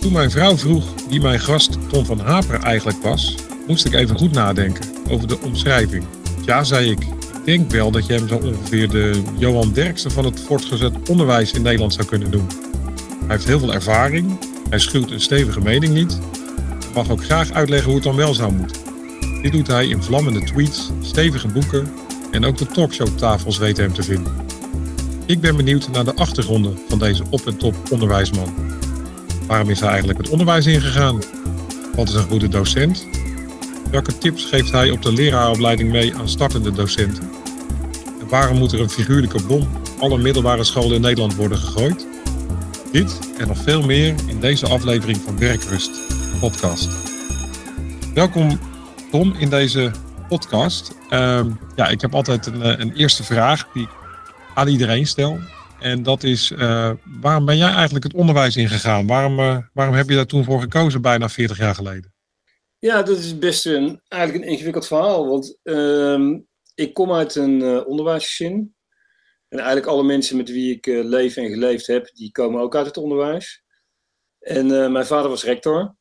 Toen mijn vrouw vroeg wie mijn gast Tom van Haper eigenlijk was, moest ik even goed nadenken over de omschrijving. Ja, zei ik. Ik denk wel dat je hem zo ongeveer de Johan Derksen van het voortgezet onderwijs in Nederland zou kunnen doen. Hij heeft heel veel ervaring, hij schuwt een stevige mening niet mag ook graag uitleggen hoe het dan wel zou moeten. Dit doet hij in vlammende tweets, stevige boeken en ook de talkshowtafels weten hem te vinden. Ik ben benieuwd naar de achtergronden van deze op- en top onderwijsman. Waarom is hij eigenlijk het onderwijs ingegaan? Wat is een goede docent? Welke tips geeft hij op de leraaropleiding mee aan startende docenten? En waarom moet er een figuurlijke bom alle middelbare scholen in Nederland worden gegooid? Dit en nog veel meer in deze aflevering van Werkrust, podcast. Welkom Tom in deze podcast. Ehm, ja, ik heb altijd een, eh, een eerste vraag die ik aan iedereen stel. En dat is, eh, waarom ben jij eigenlijk het onderwijs ingegaan? Waarom, eh, waarom heb je daar toen voor gekozen, bijna 40 jaar geleden? Ja, dat is best een, eigenlijk een ingewikkeld verhaal. Want ehm, ik kom uit een uh, onderwijsgezin. En eigenlijk alle mensen met wie ik leef en geleefd heb, die komen ook uit het onderwijs. En mijn vader was rector.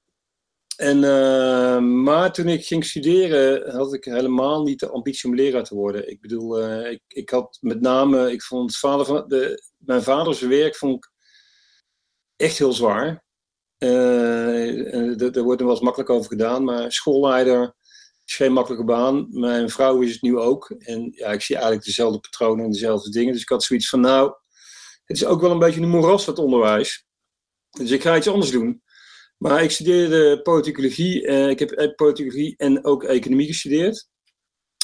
En, maar toen ik ging studeren, had ik helemaal niet de ambitie om leraar te worden. Ik bedoel, ik, ik had met name, ik vond vader van de, mijn vaders werk vond ik echt heel zwaar. Uh, er wordt er wel eens makkelijk over gedaan, maar schoolleider is geen makkelijke baan. Mijn vrouw is het nu ook. En ja, ik zie eigenlijk dezelfde patronen en dezelfde dingen. Dus ik had zoiets van, nou, het is ook wel een beetje een moeras, dat onderwijs. Dus ik ga iets anders doen. Maar ik studeerde politicologie. Uh, ik heb politicologie en ook economie gestudeerd.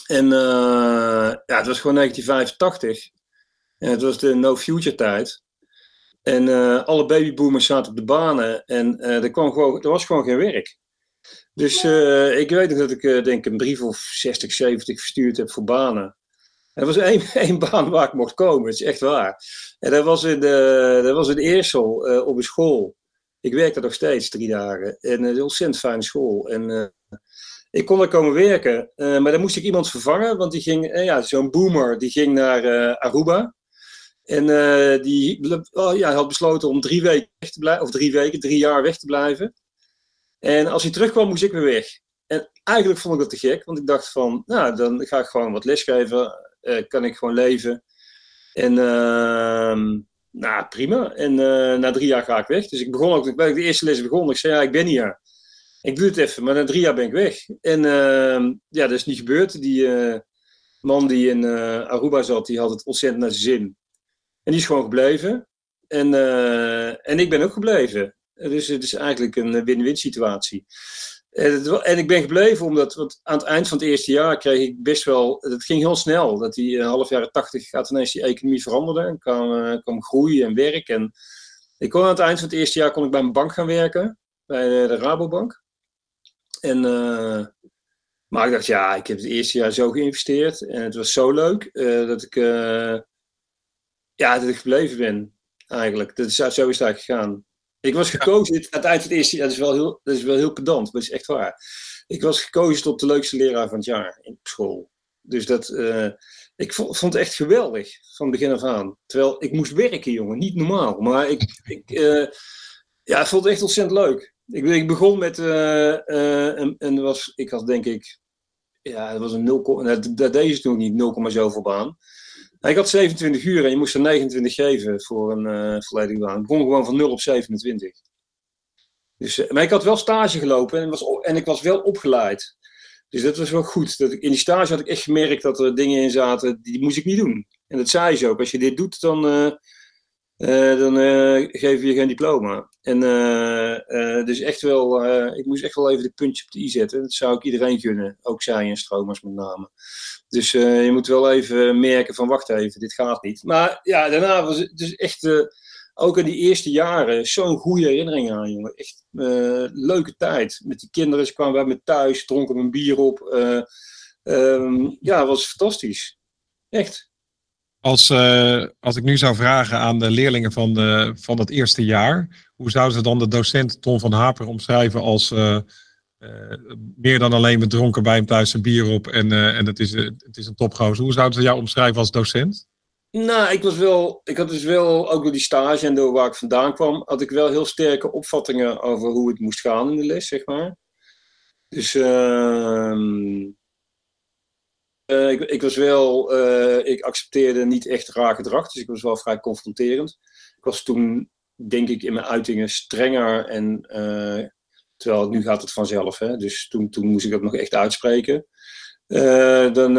En uh, ja, het was gewoon 1985. En het was de no future tijd. En uh, alle babyboomers zaten op de banen en uh, er, kwam gewoon, er was gewoon geen werk. Dus uh, ik weet nog dat ik denk een brief of 60, 70 verstuurd heb voor banen. Er was één, één baan waar ik mocht komen, het is echt waar. En dat was in, de, dat was in Eersel op een school. Ik werk daar nog steeds drie dagen. En een ontzettend fijne school. En ik kon daar komen werken. maar dan moest ik iemand vervangen, want die ging, ja, zo'n boomer, die ging naar Aruba. En die oh, ja, had besloten om drie weken weg te blijven, of drie weken, drie jaar weg te blijven. En als hij terugkwam, moest ik weer weg. En eigenlijk vond ik dat te gek, want ik dacht van, nou, dan ga ik gewoon wat lesgeven, uh, kan ik gewoon leven. En uh, nou, prima. En uh, na drie jaar ga ik weg. Dus ik begon ook, ben ik de eerste les begon, ik zei, ja, ik ben hier. Ik doe het even, maar na drie jaar ben ik weg. En ehm, ja, dat is niet gebeurd. Die man die in Aruba zat, die had het ontzettend naar zijn zin. En die is gewoon gebleven. En, en ik ben ook gebleven. Dus het is eigenlijk een win-win situatie. En, ik ben gebleven omdat want aan het eind van het eerste jaar kreeg ik best wel. Het ging heel snel. Dat die uh, half jaren tachtig gaat ineens die economie veranderen. En kwam, uh, kwam groei en werk. En ik kon aan het eind van het eerste jaar kon ik bij een bank gaan werken. Bij de, Rabobank. En, maar ik dacht, ja, ik heb het eerste jaar zo geïnvesteerd. En het was zo leuk dat ik ja, dat ik gebleven ben, eigenlijk. Dat is, zo is eigenlijk gegaan. Ik was gekozen, aan het eind van het eerste jaar, dat is wel heel, dat is wel heel pedant, maar dat is echt waar. Ik was gekozen tot de leukste leraar van het jaar in school. Dus dat, uh, ik vond, vond, het echt geweldig, van begin af aan. Terwijl ik moest werken, jongen, niet normaal. Maar ik, ik uh, ja, ik vond het echt ontzettend leuk. Ik, ik begon met, uh, en, en was, ik had denk ik, ja, dat was een 0, dat, dat deed ze toen niet, 0, zoveel baan. Ik had 27 uur en je moest er 29 geven voor een uh, volledige baan. Ik begon gewoon van 0 op 27. Dus, uh, maar ik had wel stage gelopen en, was, en ik was wel opgeleid. Dus dat was wel goed. Dat ik, in die stage had ik echt gemerkt dat er dingen in zaten die, moest ik niet doen. En dat zei ze ook. Als je dit doet, dan, uh, dan geven we je geen diploma. En dus echt wel, ik moest echt wel even de puntje op de i zetten. Dat zou ik iedereen kunnen. Ook zij en stromers met name. Dus uh, je moet wel even merken van wacht even, dit gaat niet. Maar ja, daarna was het dus echt, uh, ook in die eerste jaren, zo'n goede herinnering aan, jongen. Echt uh, leuke tijd. Met die kinderen, ze kwamen bij me thuis, dronken mijn bier op. Um, ja, was fantastisch. Echt. Als, als ik nu zou vragen aan de leerlingen van, de, van het eerste jaar, hoe zouden ze dan de docent Ton van Haper omschrijven als uh, meer dan alleen met dronken bij hem thuis een bier op en, uh, en het, is, uh, het is een topgozer. Hoe zouden ze jou omschrijven als docent? Nou, ik was wel, ik had dus wel, ook door die stage en door waar ik vandaan kwam, had ik wel heel sterke opvattingen over hoe het moest gaan in de les, zeg maar. Dus ehm uh, ik, ik, was wel, uh, ik accepteerde niet echt raar gedrag, dus ik was wel vrij confronterend. Ik was toen, denk ik, in mijn uitingen strenger en uh, terwijl nu gaat het vanzelf, hè? dus toen, toen moest ik dat nog echt uitspreken. dan,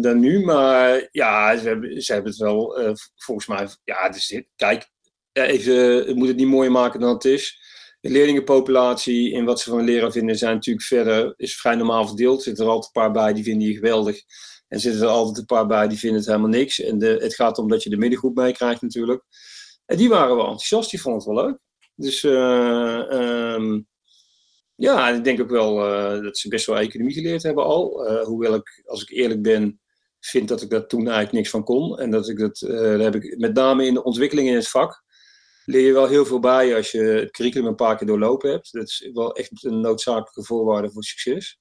dan nu, maar ja, ze hebben, ze hebben het wel volgens mij, ja, dus kijk, even, moet het niet mooier maken dan het is de leerlingenpopulatie en wat ze van leraar vinden zijn natuurlijk verder is vrij normaal verdeeld. Er zitten er altijd een paar bij die vinden je geweldig. En zitten er altijd een paar bij die vinden het helemaal niks. En de, het gaat om dat je de middengroep meekrijgt natuurlijk. En die waren wel enthousiast, die vonden het wel leuk. Dus uh, um, ja, ik denk ook wel uh, dat ze best wel economie geleerd hebben al. Uh, hoewel ik, als ik eerlijk ben, vind dat ik daar toen eigenlijk niks van kon. En dat ik dat, daar heb ik met name in de ontwikkeling in het vak leer je wel heel veel bij als je het curriculum een paar keer doorlopen hebt. Dat is wel echt een noodzakelijke voorwaarde voor succes.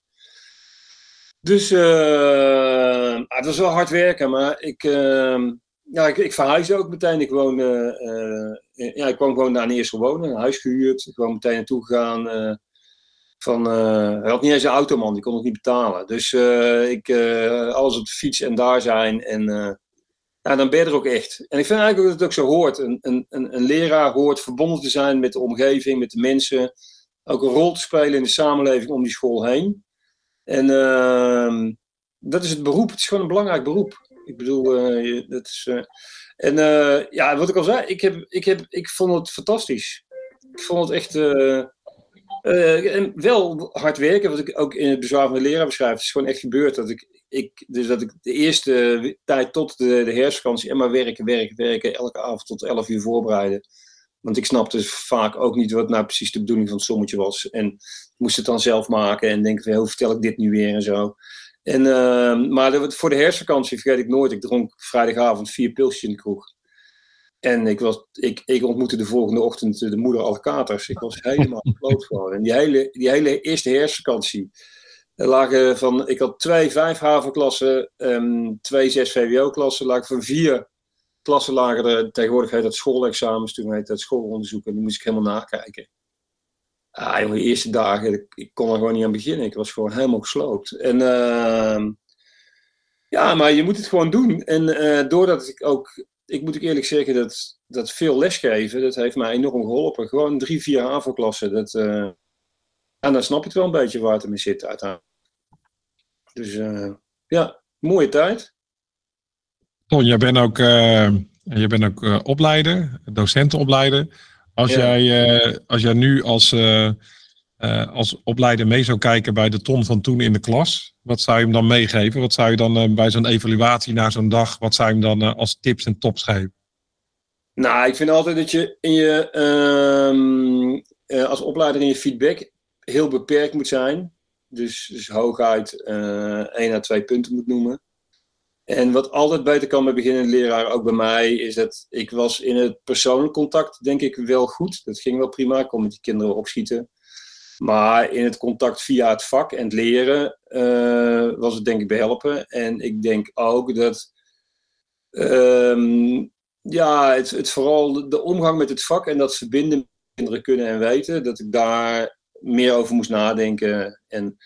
Dus uh, het was wel hard werken, maar ik, uh, ja, ik, ik verhuisde ook meteen. Ik, woonde, uh, ja, ik kwam gewoon naar een eerste wonen, een huis gehuurd. Ik kwam meteen naartoe gegaan. van, hij had niet eens een automan, die kon het niet betalen. Dus ik, alles op de fiets en daar zijn. En ja, dan ben je er ook echt. En ik vind eigenlijk dat het ook zo hoort. Een, een, een, leraar hoort verbonden te zijn met de omgeving, met de mensen. Ook een rol te spelen in de samenleving om die school heen. En uh, dat is het beroep. Het is gewoon een belangrijk beroep. Ik bedoel, uh, dat is. Uh, en uh, ja, wat ik al zei, ik, heb, ik, heb, ik vond het fantastisch. Ik vond het echt. en wel hard werken, wat ik ook in het bezwaar van de leraar beschrijf. Het is gewoon echt gebeurd dat ik ik, dus dat ik de eerste tijd tot de, de herfstvakantie en maar werken, werken, werken, elke avond tot 11 uur voorbereiden. Want ik snapte vaak ook niet wat nou precies de bedoeling van het sommetje was. En moest het dan zelf maken en denk van, hoe vertel ik dit nu weer en zo. En, uh, maar de, voor de herfstvakantie vergeet ik nooit, ik dronk vrijdagavond vier pilsjes in de kroeg. En ik, was, ik, ik ontmoette de volgende ochtend de moeder alle katers. Ik was helemaal bloot gewoon. En die hele, die hele eerste herfstvakantie er van, ik had twee vijf havenklassen, um, twee zes VWO-klassen, van vier klassen lagen er, tegenwoordig heet dat schoolexamens, toen heet dat schoolonderzoek en die moest ik helemaal nakijken. Ah jongen, de eerste dagen, ik, kon er gewoon niet aan beginnen, ik was gewoon helemaal gesloopt. En uh, ja, maar je moet het gewoon doen. En uh, doordat ik ook, ik moet ook eerlijk zeggen dat, dat veel lesgeven, dat heeft mij enorm geholpen. Gewoon drie, vier havenklassen, dat... Uh, en dan snap je het wel een beetje waar het ermee zit uiteindelijk. Dus uh, ja, mooie tijd. Ton, jij bent ook, uh, jij bent ook uh, opleider, docentenopleider. Als, ja. jij, als jij nu als, als opleider mee zou kijken bij de Ton van toen in de klas, wat zou je hem dan meegeven? Wat zou je dan bij zo'n evaluatie na zo'n dag, wat zou je hem dan als tips en tops geven? Nou, ik vind altijd dat je in je, ehm, als opleider in je feedback heel beperkt moet zijn. Dus, dus hooguit uh, één à twee punten moet noemen. En wat altijd beter kan bij beginnende leraar, ook bij mij, is dat ik was in het persoonlijk contact denk ik wel goed. Dat ging wel prima, ik kon met die kinderen opschieten. Maar in het contact via het vak en het leren uh, was het denk ik behelpen. En ik denk ook dat um, ja, het, het vooral de omgang met het vak en dat verbinden kinderen kunnen en weten, dat ik daar meer over moest nadenken. En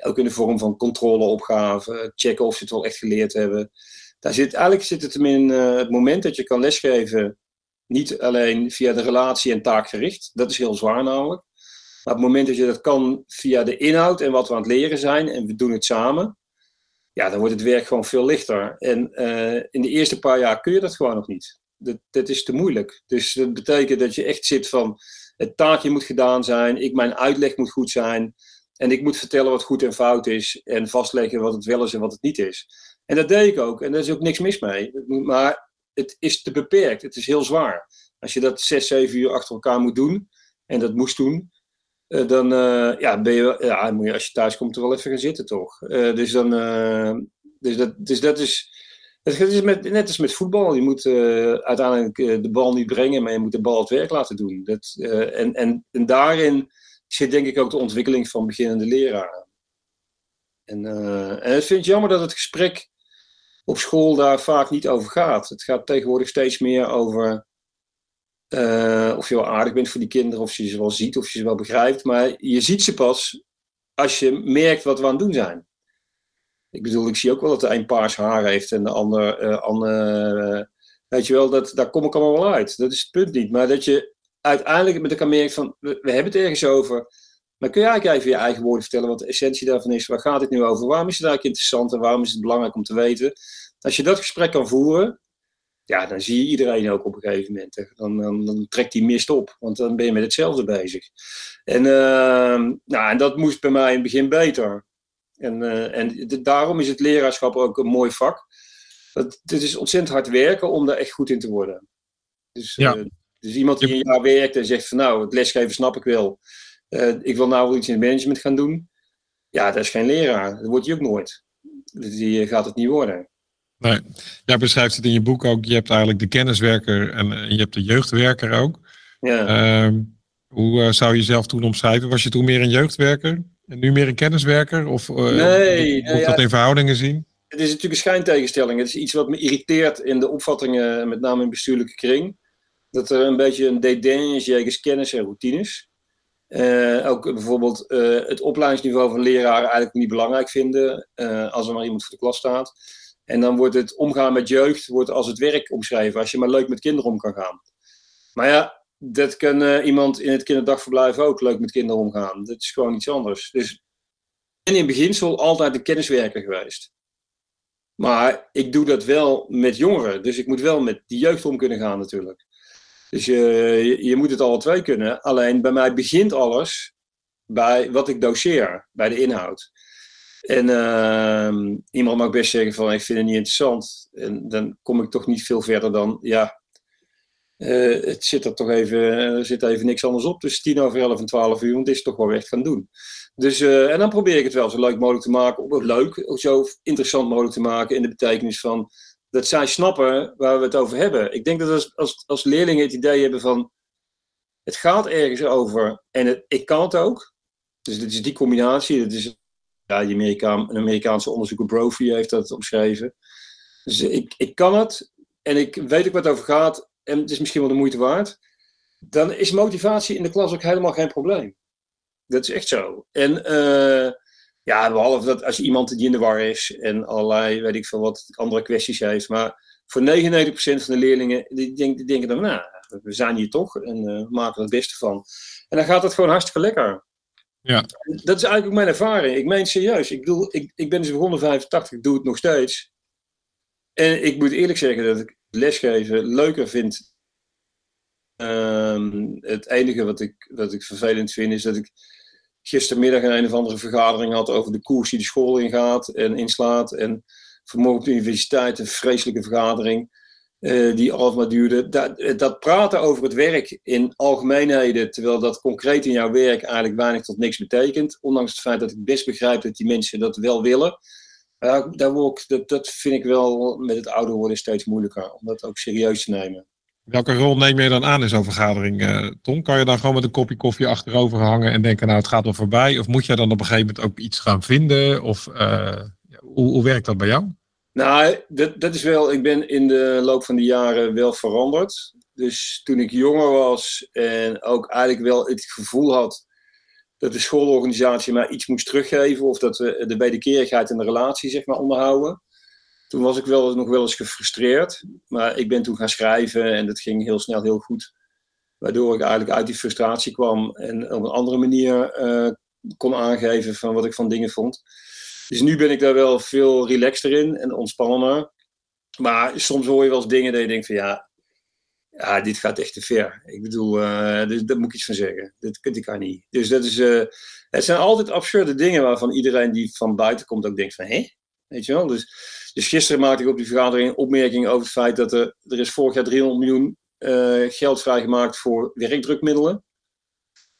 ook in de vorm van controleopgaven, checken of ze het wel echt geleerd hebben. Daar zit, eigenlijk zit het hem in uh, het moment dat je kan lesgeven, niet alleen via de relatie en taakgericht, dat is heel zwaar namelijk. Maar het moment dat je dat kan via de inhoud en wat we aan het leren zijn en we doen het samen, ja, dan wordt het werk gewoon veel lichter. En uh, in de eerste paar jaar kun je dat gewoon nog niet. Dat is te moeilijk. Dus dat betekent dat je echt zit van, het taakje moet gedaan zijn, ik, mijn uitleg moet goed zijn. En ik moet vertellen wat goed en fout is. En vastleggen wat het wel is en wat het niet is. En dat deed ik ook. En daar is ook niks mis mee. Maar het is te beperkt. Het is heel zwaar. Als je dat zes, zeven uur achter elkaar moet doen. En dat moest doen. Uh, dan uh, ja, ben je, ja, moet je als je thuis komt er wel even gaan zitten, toch? Uh, dus, dan, dus, dat, dus dat is het is net als met voetbal. Je moet uh, uiteindelijk uh, de bal niet brengen, maar je moet de bal het werk laten doen. Dat, uh, en, en, daarin zit denk ik ook de ontwikkeling van beginnende leraren. En, en het vind ik jammer dat het gesprek op school daar vaak niet over gaat. Het gaat tegenwoordig steeds meer over of je wel aardig bent voor die kinderen, of je ze wel ziet, of je ze wel begrijpt. Maar je ziet ze pas als je merkt wat we aan het doen zijn. Ik bedoel, ik zie ook wel dat de een paars haar heeft en de ander, uh, ander weet je wel, dat, daar kom ik allemaal wel uit. Dat is het punt niet. Maar dat je uiteindelijk met elkaar merkt van, we, we hebben het ergens over. Maar kun je eigenlijk even je eigen woorden vertellen wat de essentie daarvan is? Waar gaat het nu over? Waarom is het eigenlijk interessant en waarom is het belangrijk om te weten? Als je dat gesprek kan voeren, ja, dan zie je iedereen ook op een gegeven moment. Dan, dan, trekt die mist op, want dan ben je met hetzelfde bezig. En, uh, nou, en dat moest bij mij in het begin beter. En, uh, en daarom is het leraarschap ook een mooi vak. Het, het is ontzettend hard werken om daar echt goed in te worden. Dus, ja. uh, dus iemand die een jaar werkt en zegt van nou, het lesgeven snap ik wel. Uh, ik wil nou wel iets in het management gaan doen. Ja, dat is geen leraar. Dat wordt je ook nooit. Die gaat het niet worden. Nee, jij beschrijft het in je boek ook. Je hebt eigenlijk de kenniswerker en je hebt de jeugdwerker ook. Ja. Uh, hoe zou je jezelf toen omschrijven? Was je toen meer een jeugdwerker en nu meer een kenniswerker? Of uh, nee, moet nee, dat ja, in verhoudingen zien? Het is natuurlijk een schijntegenstelling. Het is iets wat me irriteert in de opvattingen, met name in bestuurlijke kring. Dat er een beetje een dédain is jegens kennis en routines. Uh, ook bijvoorbeeld het opleidingsniveau van leraren eigenlijk niet belangrijk vinden als er maar iemand voor de klas staat. En dan wordt het omgaan met jeugd wordt als het werk omschreven, als je maar leuk met kinderen om kan gaan. Maar ja, dat kan uh, iemand in het kinderdagverblijf ook leuk met kinderen omgaan. Dat is gewoon iets anders. Dus ben in beginsel altijd een kenniswerker geweest. Maar ik doe dat wel met jongeren. Dus ik moet wel met die jeugd om kunnen gaan natuurlijk. Dus uh, je, je moet het alle twee kunnen. Alleen bij mij begint alles bij wat ik doseer, bij de inhoud. En uh, iemand mag best zeggen van ik vind het niet interessant. En dan kom ik toch niet veel verder dan, ja, uh, het zit er toch even, zit even niks anders op tussen 10 over 11 en 12 uur, want dit is toch wel echt gaan doen. Dus, uh, en dan probeer ik het wel zo leuk mogelijk te maken, leuk, zo interessant mogelijk te maken in de betekenis van dat zij snappen waar we het over hebben. Ik denk dat als, als, als leerlingen het idee hebben van het gaat ergens over en het, ik kan het ook. Dus dit is die combinatie, dat is ja, een Amerikaanse onderzoeker Brophy heeft dat omschreven. Dus ik, ik kan het en ik weet ook wat het over gaat en het is misschien wel de moeite waard. Dan is motivatie in de klas ook helemaal geen probleem. Dat is echt zo. En uh, ja, behalve dat als iemand die in de war is en allerlei, weet ik veel wat, andere kwesties heeft. Maar voor 99% van de leerlingen, die, denk, die denken dan, nou, we zijn hier toch en uh, maken er het beste van. En dan gaat het gewoon hartstikke lekker. Ja. Dat is eigenlijk ook mijn ervaring. Ik meen serieus. Ik, bedoel, ik, ik ben dus begonnen 85, ik doe het nog steeds. En ik moet eerlijk zeggen dat ik lesgeven leuker vind. Um, het enige wat ik, wat ik vervelend vind is dat ik gistermiddag een, een of andere vergadering had over de koers die de school ingaat en inslaat. En vanmorgen op de universiteit een vreselijke vergadering. Uh, die maar duurde. Dat, dat, praten over het werk in algemeenheden, terwijl dat concreet in jouw werk eigenlijk weinig tot niks betekent. Ondanks het feit dat ik best begrijp dat die mensen dat wel willen. Uh, daar word ik, dat, dat vind ik wel met het ouder worden steeds moeilijker, om dat ook serieus te nemen. Welke rol neem je dan aan in zo'n vergadering, uh, Tom? Kan je dan gewoon met een kopje koffie achterover hangen en denken, nou het gaat wel voorbij? Of moet jij dan op een gegeven moment ook iets gaan vinden? Of hoe, hoe werkt dat bij jou? Nou, dat, dat is wel. Ik ben in de loop van de jaren wel veranderd. Dus toen ik jonger was en ook eigenlijk wel het gevoel had dat de schoolorganisatie mij iets moest teruggeven of dat we de wederkerigheid in de relatie zeg maar onderhouden. Toen was ik wel nog wel eens gefrustreerd, maar ik ben toen gaan schrijven en dat ging heel snel heel goed. Waardoor ik eigenlijk uit die frustratie kwam en op een andere manier uh, kon aangeven van wat ik van dingen vond. Dus nu ben ik daar wel veel relaxter in en ontspannender. Maar soms hoor je wel eens dingen dat je denkt van ja, ja dit gaat echt te ver. Ik bedoel, dit, daar moet ik iets van zeggen. Dit, dit kan niet. Dus dat is, uh, het zijn altijd absurde dingen waarvan iedereen die van buiten komt ook denkt van hé, weet je wel. Dus, dus gisteren maakte ik op die vergadering een opmerking over het feit dat er, er is vorig jaar 300 miljoen uh, geld vrijgemaakt voor werkdrukmiddelen.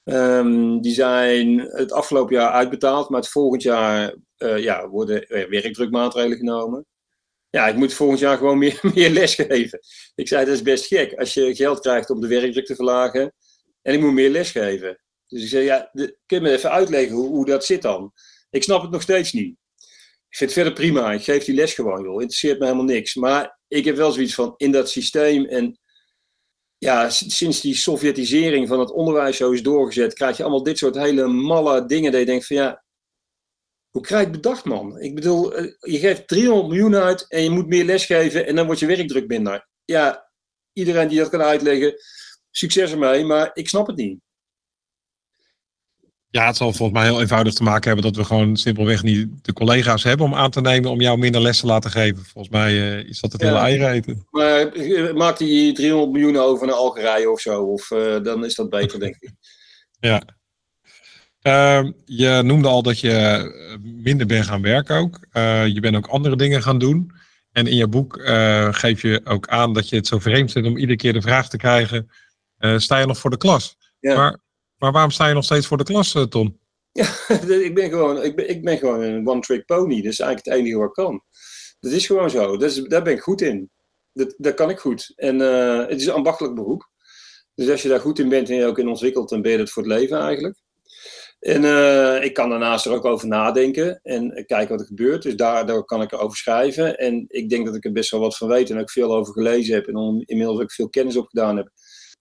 Um, die zijn het afgelopen jaar uitbetaald, maar het volgend jaar ja, worden werkdrukmaatregelen genomen. Ja, ik moet volgend jaar gewoon meer, meer les geven. Ik zei, dat is best gek. Als je geld krijgt om de werkdruk te verlagen en ik moet meer les geven. Dus ik zei, ja, kun je me even uitleggen hoe, hoe dat zit dan? Ik snap het nog steeds niet. Ik vind het verder prima. Ik geef die les gewoon, joh. Interesseert me helemaal niks. Maar ik heb wel zoiets van in dat systeem en ja, sinds die Sovjetisering van het onderwijs zo is doorgezet, krijg je allemaal dit soort hele malle dingen dat je denkt van ja, hoe krijg je het bedacht man? Ik bedoel, eh, je geeft 300 miljoen uit en je moet meer lesgeven en dan wordt je werkdruk minder. Ja, iedereen die dat kan uitleggen, succes ermee, maar ik snap het niet. Ja, het zal volgens mij heel eenvoudig te maken hebben dat we gewoon simpelweg niet de collega's hebben om aan te nemen om jou minder les te laten geven. Volgens mij uh, is dat het hele eieren Maar eh, maak die 300 miljoen over naar Algerije of zo, of uh, dan is dat beter, denk ik. Ja. Uh, je noemde al dat je minder bent gaan werken ook. Uh, je bent ook andere dingen gaan doen. En in je boek geef je ook aan dat je het zo vreemd vindt om iedere keer de vraag te krijgen: sta je nog voor de klas? Ja. Maar maar waarom sta je nog steeds voor de klas, eh, Ton? Ja, ik ben gewoon, ik ben, ik ben gewoon een one-trick pony. Dat is eigenlijk het enige wat ik kan. Dat is gewoon zo. Dat is, daar ben ik goed in. Dat, dat kan ik goed. En het is een ambachtelijk beroep. Dus als je daar goed in bent en je ook in ontwikkelt, dan ben je het voor het leven eigenlijk. En uh, ik kan daarnaast er ook over nadenken en kijken wat er gebeurt. Dus daardoor kan ik erover schrijven. En ik denk dat ik er best wel wat van weet en ook veel over gelezen heb. En inmiddels ook veel kennis opgedaan heb.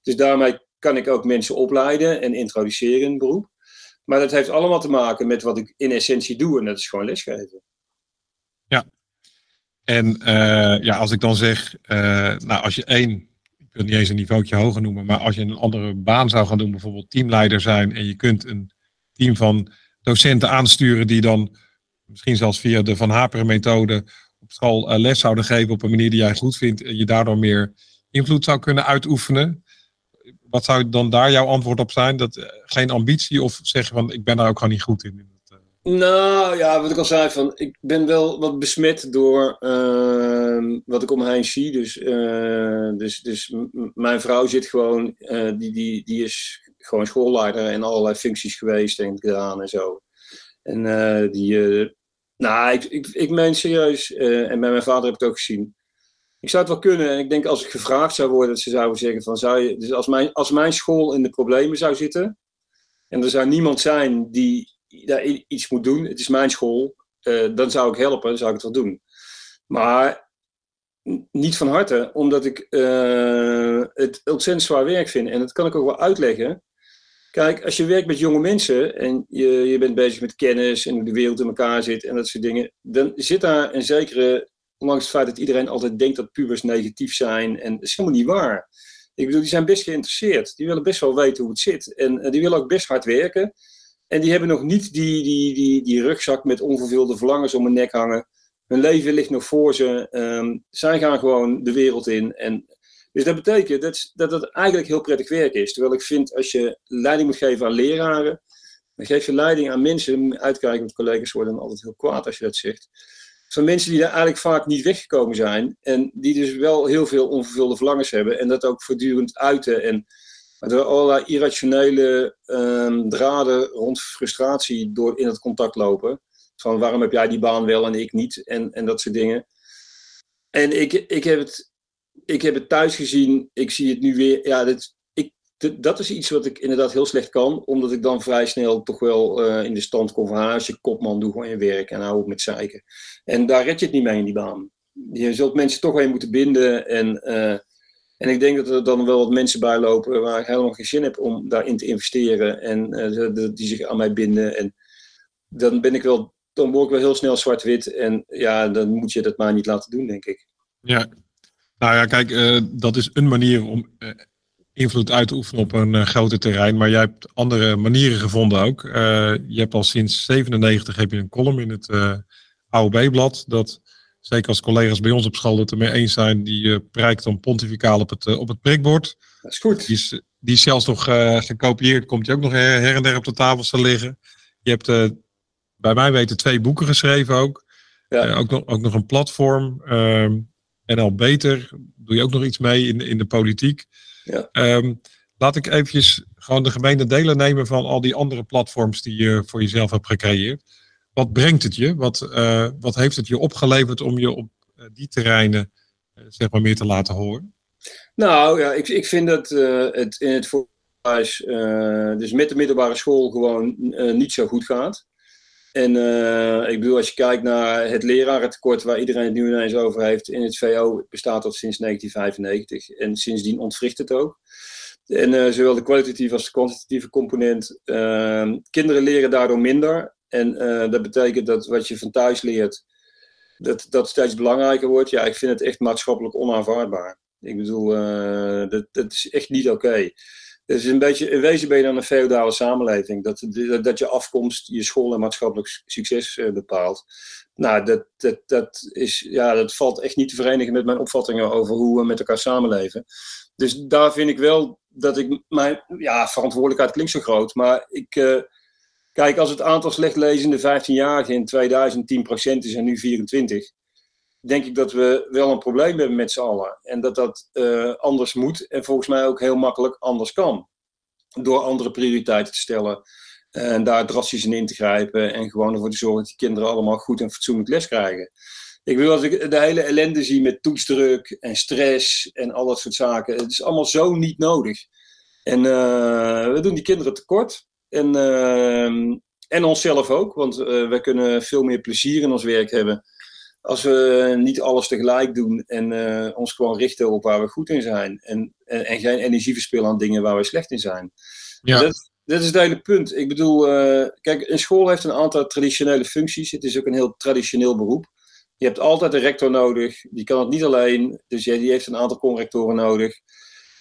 Dus daarmee kan ik ook mensen opleiden en introduceren in het beroep. Maar dat heeft allemaal te maken met wat ik in essentie doe en dat is gewoon lesgeven. Ja. En uh, ja, als ik dan zeg, nou als je één, ik wil niet eens een niveautje hoger noemen, maar als je een andere baan zou gaan doen, bijvoorbeeld teamleider zijn en je kunt een team van docenten aansturen die dan misschien zelfs via de Van Haperen methode op school uh, les zouden geven op een manier die jij goed vindt en je daardoor meer invloed zou kunnen uitoefenen wat zou dan daar jouw antwoord op zijn? Dat, uh, geen ambitie of zeggen van ik ben daar ook gewoon niet goed in? Eh? Nou ja, wat ik al zei, van, ik ben wel wat besmet door uh, wat ik om zie. Dus, dus, dus mijn vrouw zit gewoon, die, die, die is gewoon schoolleider en allerlei functies geweest en gedaan en zo. En die, nou, ik, ik, ik meen serieus, en bij mijn vader heb ik het ook gezien ik zou het wel kunnen. En ik denk als ik gevraagd zou worden, dat ze zouden zeggen van zou je. Dus als mijn, als mijn school in de problemen zou zitten. En er zou niemand zijn die daar iets moet doen. Het is mijn school. Dan zou ik helpen, dan zou ik het wel doen. Maar niet van harte, omdat ik het ontzettend zwaar werk vind. En dat kan ik ook wel uitleggen. Kijk, als je werkt met jonge mensen en je, je bent bezig met kennis en hoe de wereld in elkaar zit en dat soort dingen, dan zit daar een zekere Ondanks het feit dat iedereen altijd denkt dat pubers negatief zijn. En dat is helemaal niet waar. Ik bedoel, die zijn best geïnteresseerd. Die willen best wel weten hoe het zit. En uh, die willen ook best hard werken. En die hebben nog niet die, die, die, die rugzak met onvervulde verlangens om hun nek hangen. Hun leven ligt nog voor ze. Um, zij gaan gewoon de wereld in. En, dus dat betekent dat, dat het eigenlijk heel prettig werk is. Terwijl ik vind, als je leiding moet geven aan leraren, dan geef je leiding aan mensen. Uitkijken, want collega's worden altijd heel kwaad als je dat zegt van mensen die daar eigenlijk vaak niet weggekomen zijn. En die dus wel heel veel onvervulde verlangens hebben. En dat ook voortdurend uiten. En door allerlei irrationele um, draden rond frustratie door in het contact lopen. Van waarom heb jij die baan wel en ik niet? En, en dat soort dingen. En ik, ik, heb het, ik heb het thuis gezien. Ik zie het nu weer. Ja, dit, dat is iets wat ik inderdaad heel slecht kan, omdat ik dan vrij snel toch wel uh, in de stand kom van, ah, als je kopman, doe gewoon je werk en hou op met zeiken. En daar red je het niet mee in die baan. Je zult mensen toch wel moeten binden en, uh, en ik denk dat er dan wel wat mensen bij lopen waar ik helemaal geen zin heb om daarin te investeren en uh, die zich aan mij binden. En dan ben ik wel, dan word ik wel heel snel zwart-wit en ja, dan moet je dat maar niet laten doen, denk ik. Ja, nou ja, kijk, dat is een manier om invloed uit te oefenen op een uh, groter terrein. Maar jij hebt andere manieren gevonden ook. Je hebt al sinds 97 heb je een column in het eh, AOB-blad. Dat zeker als collega's bij ons op school het ermee eens zijn. Die prijkt dan pontificaal op het, op het prikbord. Dat is goed. Die is, die is zelfs nog gekopieerd. Komt je ook nog her, her, en der op de tafel te liggen. Je hebt bij mij weten twee boeken geschreven ook. Ja. ook, nog, ook nog een platform. En al beter doe je ook nog iets mee in, in de politiek. Ja. Ehm, laat ik eventjes gewoon de gemeente delen nemen van al die andere platforms die je voor jezelf hebt gecreëerd. Wat brengt het je? Wat, uh, wat heeft het je opgeleverd om je op uh, die terreinen uh, zeg maar meer te laten horen? Nou ja, ik, ik vind dat het in het voorhuis, dus met de middelbare school, gewoon niet zo goed gaat. En uh, ik bedoel, als je kijkt naar het lerarentekort waar iedereen het nu ineens over heeft in het VO, bestaat dat sinds 1995. En sindsdien ontwricht het ook. En uh, zowel de kwalitatieve als de kwantitatieve component. Uh, kinderen leren daardoor minder. En dat betekent dat wat je van thuis leert, dat, dat steeds belangrijker wordt. Ja, ik vind het echt maatschappelijk onaanvaardbaar. Ik bedoel, dat, is echt niet oké. Dus een beetje, in wezen ben je dan een feodale samenleving. Dat, dat, je afkomst je school en maatschappelijk succes uh, bepaalt. Nou, dat, dat, dat, is, ja, dat valt echt niet te verenigen met mijn opvattingen over hoe we met elkaar samenleven. Dus daar vind ik wel dat ik mijn ja, verantwoordelijkheid klinkt zo groot. Maar ik, uh, kijk, als het aantal slechtlezende 15-jarigen in 2010% is en nu 24 denk ik dat we wel een probleem hebben met z'n allen. En dat dat uh, anders moet en volgens mij ook heel makkelijk anders kan. Door andere prioriteiten te stellen en daar drastisch in in te grijpen en gewoon ervoor te zorgen dat die kinderen allemaal goed en fatsoenlijk les krijgen. Ik wil als ik de hele ellende zie met toetsdruk en stress en al dat soort zaken. Het is allemaal zo niet nodig. En uh, we doen die kinderen tekort. En, uh, en onszelf ook, want uh, wij kunnen veel meer plezier in ons werk hebben als we niet alles tegelijk doen en uh, ons gewoon richten op waar we goed in zijn. En, en, en, geen energie verspillen aan dingen waar we slecht in zijn. Ja. Dat, dat is het hele punt. Ik bedoel, uh, kijk, een school heeft een aantal traditionele functies. Het is ook een heel traditioneel beroep. Je hebt altijd een rector nodig. Die kan het niet alleen. Dus die heeft een aantal conrectoren nodig.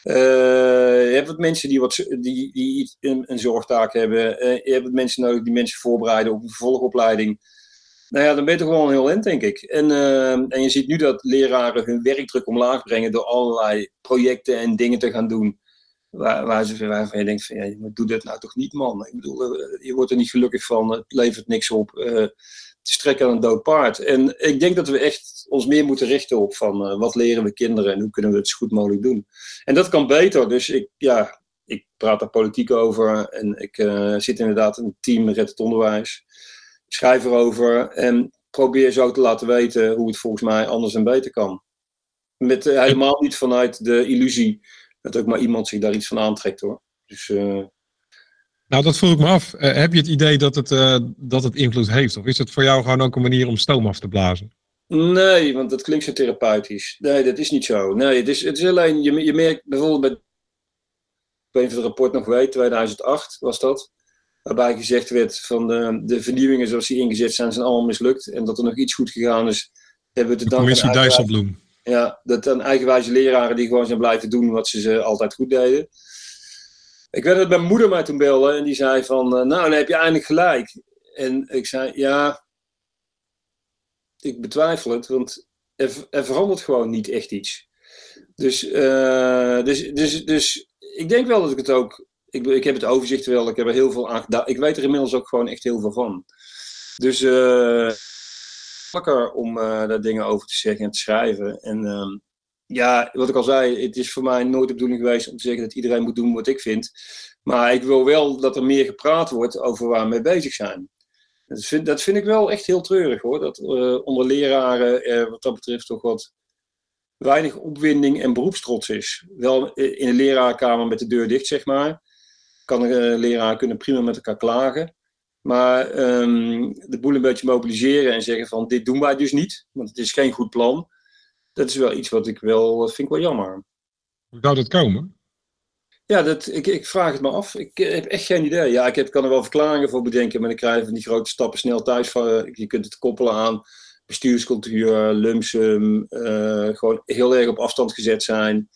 Uh, je hebt wat mensen die, wat, die, die een, een zorgtaak hebben. je hebt wat mensen nodig die mensen voorbereiden op een vervolgopleiding. Nou ja, dan ben je wel een heel eind, denk ik. En, uh, en je ziet nu dat leraren hun werkdruk omlaag brengen door allerlei projecten en dingen te gaan doen. Waar, waar ze, waarvan je denkt van, ja, doe dat nou toch niet, man. Ik bedoel, eh, je wordt er niet gelukkig van, het levert niks op. Uh, is trek aan een dood paard. En ik denk dat we echt ons meer moeten richten op van wat leren we kinderen en hoe kunnen we het zo goed mogelijk doen. En dat kan beter. Dus ik, ja, ik praat daar politiek over en ik zit inderdaad in een team Red het Onderwijs schrijf erover en probeer zo te laten weten hoe het volgens mij anders en beter kan. Met uh, helemaal niet vanuit de illusie dat ook maar iemand zich daar iets van aantrekt hoor. Dus, uh... Nou, dat vroeg ik me af. Uh, heb je het idee dat het, dat het invloed heeft? Of is het voor jou gewoon ook een manier om stoom af te blazen? Nee, want dat klinkt zo therapeutisch. Nee, dat is niet zo. Nee, het is, het is alleen, je, je merkt bijvoorbeeld bij, ik weet niet of het rapport nog weet, 2008 was dat waarbij gezegd werd van de, de vernieuwingen zoals die ingezet zijn, zijn allemaal mislukt. En dat er nog iets goed gegaan is, hebben we te danken aan Dijsselbloem. Ja, dat dan eigenwijze leraren die gewoon zijn blijven doen wat ze, ze altijd goed deden. Ik weet dat mijn moeder mij toen belde en die zei van, uh, nou dan heb je eindelijk gelijk. En ik zei, ja, ik betwijfel het, want er, er verandert gewoon niet echt iets. Dus, uh, dus, dus, dus ik denk wel dat ik het ook ik, ik heb het overzicht wel, ik heb er heel veel aan gedaan. Ik weet er inmiddels ook gewoon echt heel veel van. Dus uh, makkelijker om uh, daar dingen over te zeggen en te schrijven. En uh, ja, wat ik al zei, het is voor mij nooit de bedoeling geweest om te zeggen dat iedereen moet doen wat ik vind. Maar ik wil wel dat er meer gepraat wordt over waar we mee bezig zijn. Dat vind, dat vind ik wel echt heel treurig hoor. Dat uh, onder leraren wat dat betreft toch wat weinig opwinding en beroepstrots is. Wel in de leraarkamer met de deur dicht, zeg maar kan een eh, leraar kunnen prima met elkaar klagen. Maar um, de boel een beetje mobiliseren en zeggen van dit doen wij dus niet, want het is geen goed plan. Dat is wel iets wat ik wel, vind ik wel jammer. Hoe zou dat komen? Ja, dat, ik, ik vraag het me af. Ik heb echt geen idee. Ja, ik heb, kan er wel verklaringen voor bedenken, maar dan krijg je van die grote stappen snel thuis. Van, eh, je kunt het koppelen aan bestuurscultuur, lumsum, uh, gewoon heel erg op afstand gezet zijn.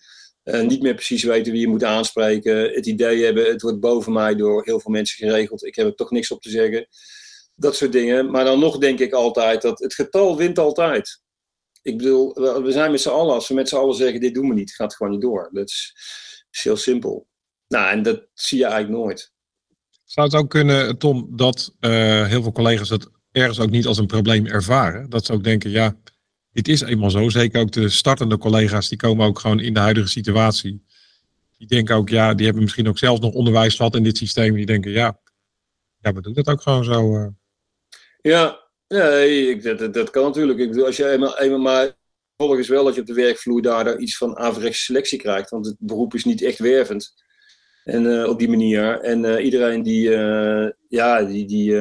Uh, niet meer precies weten wie je moet aanspreken. Het idee hebben, het wordt boven mij door heel veel mensen geregeld. Ik heb er toch niks op te zeggen. Dat soort dingen. Maar dan nog denk ik altijd dat het getal wint altijd. Ik bedoel, we zijn met z'n allen, als we met z'n allen zeggen: dit doen we niet, gaat gewoon niet door. Dat is, heel simpel. Nou, en dat zie je eigenlijk nooit. Zou het ook kunnen, Tom, dat uh, heel veel collega's het ergens ook niet als een probleem ervaren? Dat ze ook denken: ja, dit is eenmaal zo. Zeker ook de startende collega's, die komen ook gewoon in de huidige situatie. Die denken ook, ja, die hebben misschien ook zelf nog onderwijs gehad in dit systeem. Die denken, ja, ja we doen dat ook gewoon zo. Uh. Ja, nee, dat, dat, kan natuurlijk. Ik bedoel, als je eenmaal, eenmaal maar volgens wel dat je op de werkvloer daar iets van averechts selectie krijgt. Want het beroep is niet echt wervend. En op die manier. En iedereen die, ja, die, die,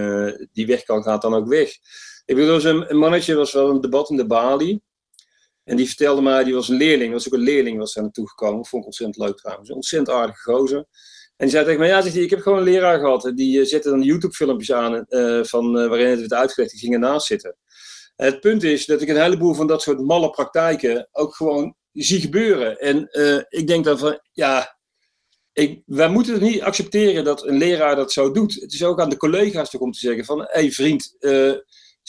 die weg kan, gaat dan ook weg. Ik bedoel, een, mannetje, was wel een debat in de Bali. En die vertelde mij, die was een leerling, was ook een leerling was er naartoe gekomen. Vond ik ontzettend leuk trouwens. Ontzettend aardige gozer. En die zei tegen mij, ja, zegt hij, ik heb gewoon een leraar gehad. Die zette dan YouTube-filmpjes aan van, waarin het werd uitgelegd. Die ging ernaast zitten. En het punt is dat ik een heleboel van dat soort malle praktijken ook gewoon zie gebeuren. En ik denk dan van, ja, ik, wij moeten het niet accepteren dat een leraar dat zo doet. Het is ook aan de collega's toch om te zeggen van, hé hey, vriend,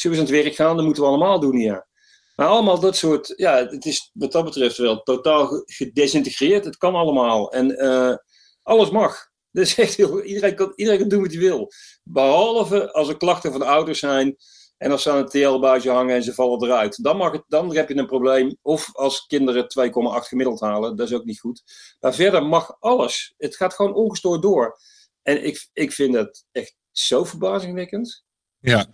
zullen we aan het werk gaan? Dat moeten we allemaal doen hier. Maar allemaal dat soort, ja, het is wat dat betreft wel totaal gedesintegreerd. Het kan allemaal. En uh, alles mag. Dus echt iedereen, kan, iedereen kan doen wat hij wil. Behalve als er klachten van ouders zijn en als ze aan het TL-buisje hangen en ze vallen eruit. Dan, mag het, dan heb je een probleem. Of als kinderen 2,8 gemiddeld halen, dat is ook niet goed. Maar verder mag alles. Het gaat gewoon ongestoord door. En ik, ik vind dat echt zo verbazingwekkend. Ja.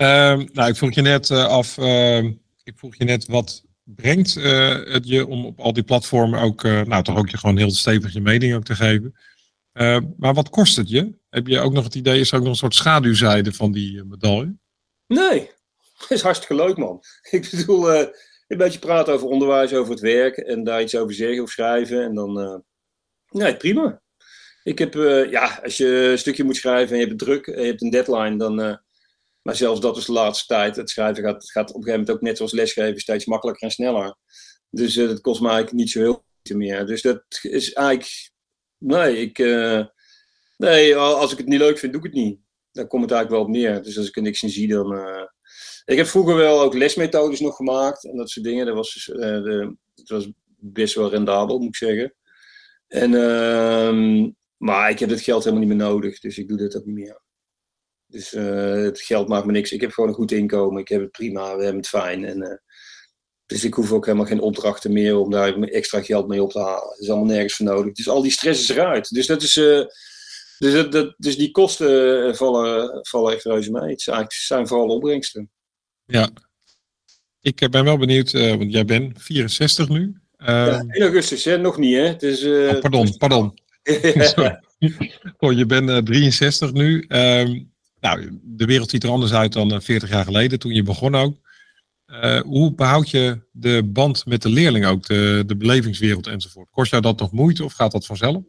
Uh, nou, ik vroeg je net uh, af. Uh, ik vroeg je net wat brengt uh, het je om op al die platformen ook, nou toch ook je gewoon heel stevig je mening ook te geven. maar wat kost het je? Heb je ook nog het idee, is er ook nog een soort schaduwzijde van die medaille? Nee, dat is hartstikke leuk man. Ik bedoel, een beetje praten over onderwijs, over het werk en daar iets over zeggen of schrijven en dan, nee prima. Ik heb, ja, als je een stukje moet schrijven en je hebt druk en je hebt een deadline, dan maar zelfs dat is de laatste tijd. Het schrijven gaat, gaat op een gegeven moment ook net zoals lesgeven steeds makkelijker en sneller. Dus uh, dat kost me eigenlijk niet zo heel veel meer. Dus dat is eigenlijk. Nee, ik, uh, nee, als ik het niet leuk vind, doe ik het niet. Daar komt het eigenlijk wel op neer. Dus als ik er niks in zie, dan. Uh... Ik heb vroeger wel ook lesmethodes nog gemaakt en dat soort dingen. Dat was, dat was best wel rendabel, moet ik zeggen. En, ehm, maar ik heb het geld helemaal niet meer nodig, dus ik doe dit ook niet meer. Dus uh, het geld maakt me niks. Ik heb gewoon een goed inkomen. Ik heb het prima. We hebben het fijn. En, uh, dus ik hoef ook helemaal geen opdrachten meer om daar extra geld mee op te halen. Er is allemaal nergens voor nodig. Dus al die stress is eruit. Dus, dat is, uh, dus, dat, dat, dus die kosten vallen, vallen echt reuze mee. Het zijn, zijn vooral opbrengsten. Ja. Ik ben wel benieuwd, want jij bent 64 nu. Ja, 1 ehm, augustus, hè? nog niet hè? Oh, pardon, pardon. oh, je bent 63 nu. Um, nou, de wereld ziet er anders uit dan 40 eh, jaar geleden, toen je begon ook. Uh, hoe behoud je de band met de leerling ook, de, de belevingswereld enzovoort? Kost jou dat nog moeite of gaat dat vanzelf?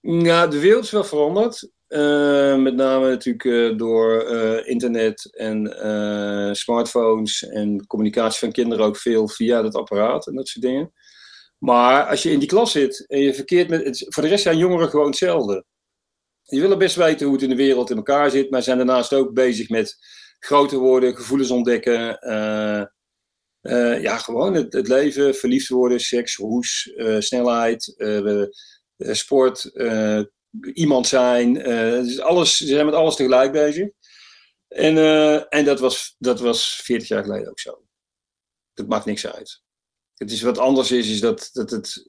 Ja, de wereld is wel veranderd. Uh, met name natuurlijk door internet en smartphones en communicatie van kinderen ook veel via dat apparaat en dat soort dingen. Maar als je in die klas zit en je verkeert met. Het, voor de rest zijn jongeren gewoon hetzelfde die willen best weten hoe het in de wereld in elkaar zit, maar zijn daarnaast ook bezig met groter worden, gevoelens ontdekken. Uh, uh, ja, gewoon het, het, leven, verliefd worden, seks, roes, uh, snelheid, sport, iemand zijn. dus alles, ze zijn met alles tegelijk bezig. En, en dat, was, dat was 40 jaar geleden ook zo. Dat maakt niks uit. Het is wat anders is, is dat, dat het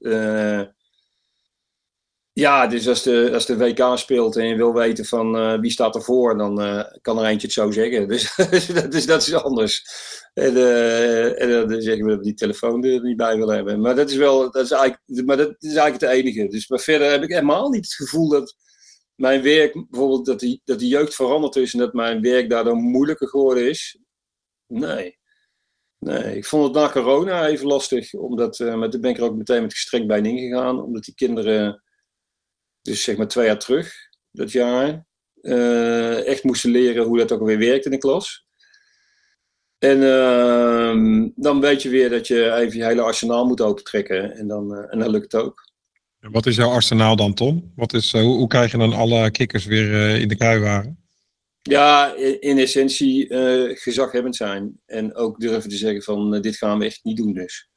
ja, dus als de, als de WK speelt en je wil weten van uh, wie staat ervoor, dan uh, kan er eentje het zo zeggen. Dus, dat, is, dat is anders. En, uh, en dan zeggen we dat we die telefoon er niet bij willen hebben. Maar dat is wel, dat is eigenlijk, maar dat is eigenlijk het enige. Dus maar verder heb ik helemaal niet het gevoel dat mijn werk, bijvoorbeeld dat die, dat die jeugd veranderd is en dat mijn werk daardoor moeilijker geworden is. Nee. Nee, ik vond het na corona even lastig, omdat, maar toen ben ik er ook meteen met gestrekt bij ingegaan, omdat die kinderen dus zeg maar twee jaar terug, dat jaar, uh, echt moesten leren hoe dat ook alweer werkt in de klas. En uh, dan weet je weer dat je even je hele arsenaal moet opentrekken en dan, uh, en dan lukt het ook. Wat is jouw arsenaal dan, Tom? Wat is, hoe, hoe, krijg je dan alle kikkers weer in de kruiwagen? Ja, in, in essentie gezaghebbend zijn. En ook durven te zeggen van dit gaan we echt niet doen dus.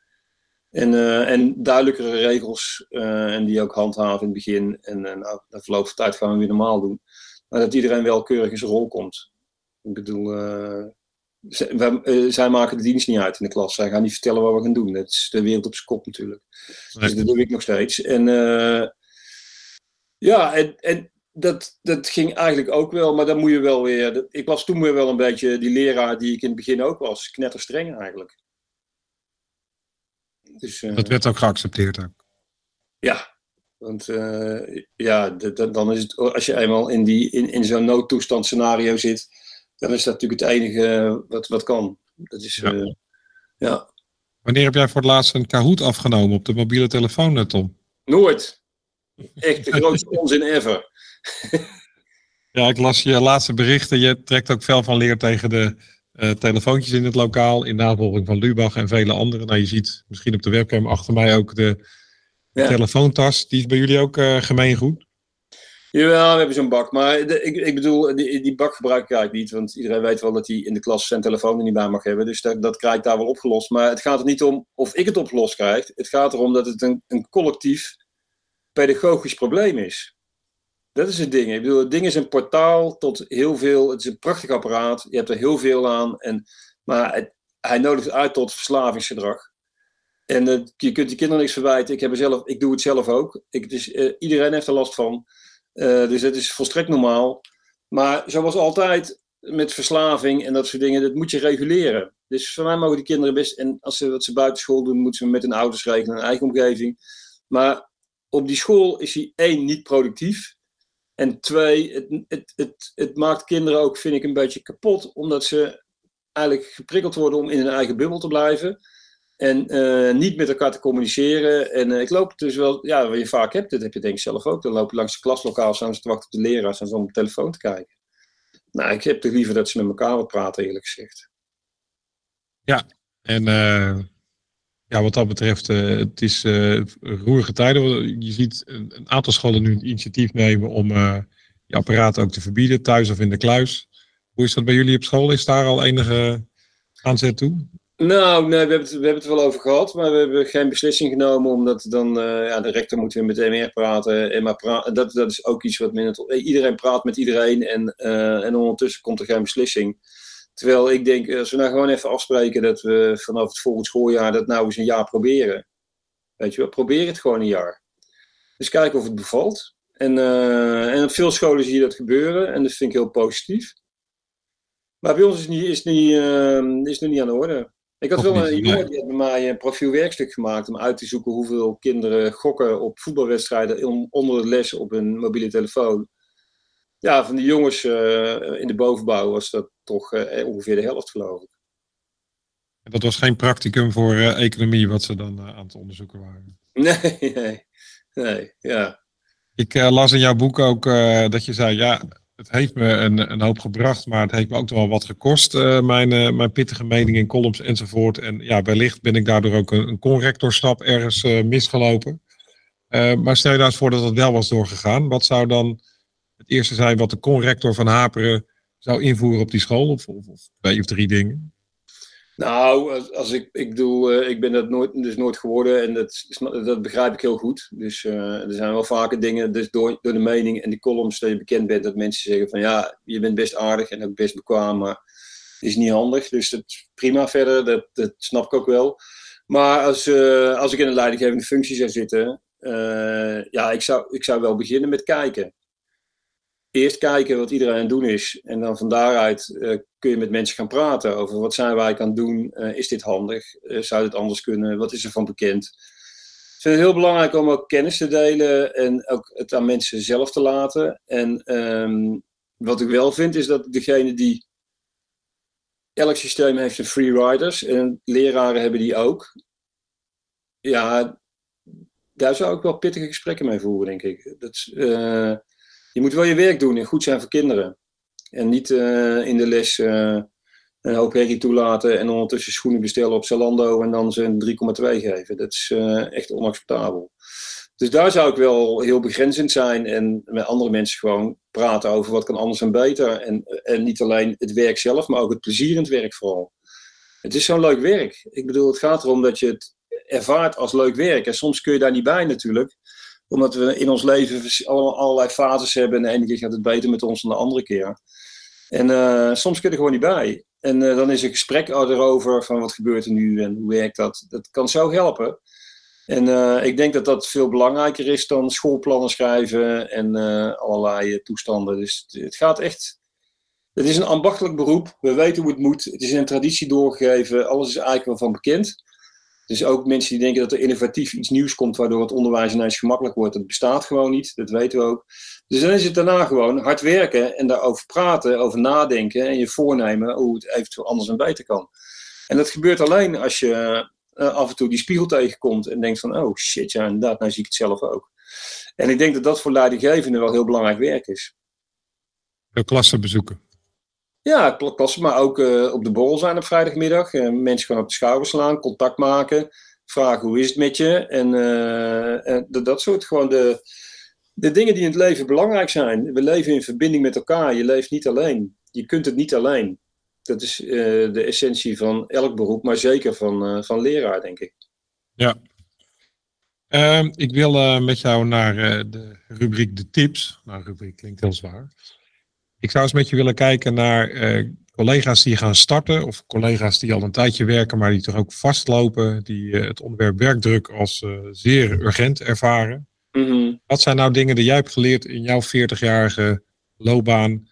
En, uh, en duidelijkere regels uh, en die ook handhaven in het begin. En uh, nou, na verloop van tijd gaan we weer normaal doen. Maar dat iedereen wel keurig in zijn rol komt. Ik bedoel, wij, zij maken de dienst niet uit in de klas. Zij gaan niet vertellen wat we gaan doen. Dat is de wereld op zijn kop natuurlijk. Dus dat doe ik nog steeds. En ja, en, en dat, dat ging eigenlijk ook wel, maar dan moet je wel weer. Ik was toen weer wel een beetje die leraar die ik in het begin ook was. Knetterstreng eigenlijk. Dus, uh, dat werd ook geaccepteerd ook. Ja, Want uh, ja, dan is het, als je eenmaal in, die, in, in zo'n noodtoestand scenario zit, dan is dat natuurlijk het enige wat, wat kan. Dat is, ja. Uh, ja. Wanneer heb jij voor het laatst een Kahoot afgenomen op de mobiele telefoon, Tom? Nooit. Echt de grootste onzin ever. ja, ik las je laatste berichten. Je trekt ook veel van leer tegen de uh, telefoontjes in het lokaal. In navolging van Lubach en vele anderen. Nou, je ziet misschien op de webcam achter mij ook de, ja. telefoontas. Die is bij jullie ook uh, gemeengoed? Ja, we hebben zo'n bak. Maar de, ik, ik bedoel, die, die bak gebruik ik eigenlijk niet. Want iedereen weet wel dat hij in de klas zijn telefoon er niet bij mag hebben. Dus dat, dat krijg ik daar wel opgelost. Maar het gaat er niet om of ik het opgelost krijg. Het gaat erom dat het een, een collectief pedagogisch probleem is. Dat is het ding. Ik bedoel, het ding is een portaal tot heel veel. Het is een prachtig apparaat. Je hebt er heel veel aan. En, maar hij nodigt uit tot verslavingsgedrag. En uh, je kunt die kinderen niks verwijten. Ik, heb zelf, ik doe het zelf ook. Ik, uh, iedereen heeft er last van. Uh, dus dat is volstrekt normaal. Maar zoals altijd met verslaving en dat soort dingen, dat moet je reguleren. Dus voor mij mogen die kinderen best, en als ze wat ze buiten school doen, moeten ze met hun ouders regelen, een eigen omgeving. Maar op die school is hij één, niet productief. En twee, het, het, het, het maakt kinderen ook, vind ik, een beetje kapot, omdat ze eigenlijk geprikkeld worden om in hun eigen bubbel te blijven. En uh, niet met elkaar te communiceren. En uh, ik loop dus wel, ja, wat je vaak hebt, dat heb je denk ik zelf ook. Dan loop je langs de klaslokaal, staan ze te wachten op de leraars en zo op de telefoon te kijken. Nou, ik heb toch liever dat ze met elkaar wat praten, eerlijk gezegd. Ja, en uh, ja, wat dat betreft, het is roerige tijden. Je ziet een, aantal scholen nu initiatief nemen om je apparaat ook te verbieden, thuis of in de kluis. Hoe is dat bij jullie op school? Is daar al enige aanzet toe? Nou, nee, we hebben, het, we hebben het er wel over gehad, maar we hebben geen beslissing genomen, omdat dan, uh, ja, de rector moet weer met de MR praten. En maar dat, dat is ook iets wat minder. Iedereen praat met iedereen en, uh, en ondertussen komt er geen beslissing. Terwijl ik denk, als we nou gewoon even afspreken dat we vanaf het volgende schooljaar dat nou eens een jaar proberen. Weet je wel, probeer het gewoon een jaar. Dus kijken of het bevalt. En, uh, en op veel scholen zie je dat gebeuren en dat vind ik heel positief. Maar bij ons is het niet, is niet, is nog niet aan de orde. Ik had wel een jongen die had bij mij een profielwerkstuk gemaakt om uit te zoeken hoeveel kinderen gokken op voetbalwedstrijden onder de les op hun mobiele telefoon. Ja, van die jongens uh, in de bovenbouw was dat toch uh, ongeveer de helft, geloof ik. En dat was geen practicum voor uh, economie wat ze dan aan het onderzoeken waren? Nee, nee, nee, ja. Ik las in jouw boek ook dat je zei, ja, het heeft me een, een hoop gebracht, maar het heeft me ook wel wat gekost. Uh, mijn, uh, mijn pittige mening in columns enzovoort. En ja, wellicht ben ik daardoor ook een, een conrectorstap ergens uh, misgelopen. maar stel je nou eens voor dat het wel was doorgegaan. Wat zou dan het eerste zijn wat de conrector van Haperen zou invoeren op die school? Of, of, of twee of drie dingen? Nou, als, ik, ik bedoel, uh, ik ben dat nooit, dus nooit geworden en dat, dat begrijp ik heel goed. Dus uh, er zijn wel vaker dingen, dus door, door de mening en die columns dat je bekend bent, dat mensen zeggen van ja, je bent best aardig en ook best bekwaam, maar is niet handig. Dus dat prima verder, dat, dat snap ik ook wel. Maar als, uh, als ik in een leidinggevende functie zou zitten, ja, ik zou, ik zou wel beginnen met kijken eerst kijken wat iedereen aan het doen is. En dan van daaruit uh, kun je met mensen gaan praten over wat zijn wij aan het doen. Uh, is dit handig? Uh, zou dit anders kunnen? Wat is er van bekend? Ik vind het heel belangrijk om ook kennis te delen en ook het aan mensen zelf te laten. En um, wat ik wel vind is dat degene die. Elk systeem heeft een free riders en leraren hebben die ook. Ja, daar zou ik wel pittige gesprekken mee voeren, denk ik. Dat, je moet wel je werk doen en goed zijn voor kinderen. En niet uh, in de les uh, een hoop herrie toelaten en ondertussen schoenen bestellen op Zalando en dan ze een 3,2 geven. Dat is uh, echt onacceptabel. Dus daar zou ik wel heel begrenzend zijn en met andere mensen gewoon praten over wat kan anders en beter. En, en niet alleen het werk zelf, maar ook het plezier in het werk vooral. Het is zo'n leuk werk. Ik bedoel, het gaat erom dat je het ervaart als leuk werk. En soms kun je daar niet bij natuurlijk omdat we in ons leven allerlei fases hebben. En de ene keer gaat het beter met ons dan de andere keer. En uh, soms kun je er gewoon niet bij. En uh, dan is een gesprek erover van wat gebeurt er nu en hoe werkt dat. Dat kan zo helpen. En uh, ik denk dat dat veel belangrijker is dan schoolplannen schrijven en allerlei toestanden. Dus het gaat echt. Het is een ambachtelijk beroep. We weten hoe het moet. Het is in een traditie doorgegeven. Alles is eigenlijk wel van bekend. Dus ook mensen die denken dat er innovatief iets nieuws komt waardoor het onderwijs ineens gemakkelijk wordt, dat bestaat gewoon niet, dat weten we ook. Dus dan is het daarna gewoon hard werken en daarover praten, over nadenken en je voornemen hoe het eventueel anders en beter kan. En dat gebeurt alleen als je eh, af en toe die spiegel tegenkomt en denkt van, oh shit, ja inderdaad, nou zie ik het zelf ook. En ik denk dat dat voor leidinggevenden wel heel belangrijk werk is. De klassen bezoeken. Ja, klassen, maar ook uh, op de borrel zijn op vrijdagmiddag. Uh, mensen gaan op de schouder slaan, contact maken, vragen hoe is het met je. En, uh, en dat soort gewoon de, de dingen die in het leven belangrijk zijn. We leven in verbinding met elkaar. Je leeft niet alleen. Je kunt het niet alleen. Dat is de essentie van elk beroep, maar zeker van, van leraar, denk ik. Ja. Ehm, ik wil met jou naar de rubriek de tips. Nou, rubriek klinkt heel zwaar. Ik zou eens met je willen kijken naar uh, collega's die gaan starten, of collega's die al een tijdje werken, maar die toch ook vastlopen, die uh, het onderwerp werkdruk als uh, zeer urgent ervaren. Mm -hmm. Wat zijn nou dingen die jij hebt geleerd in jouw 40-jarige loopbaan,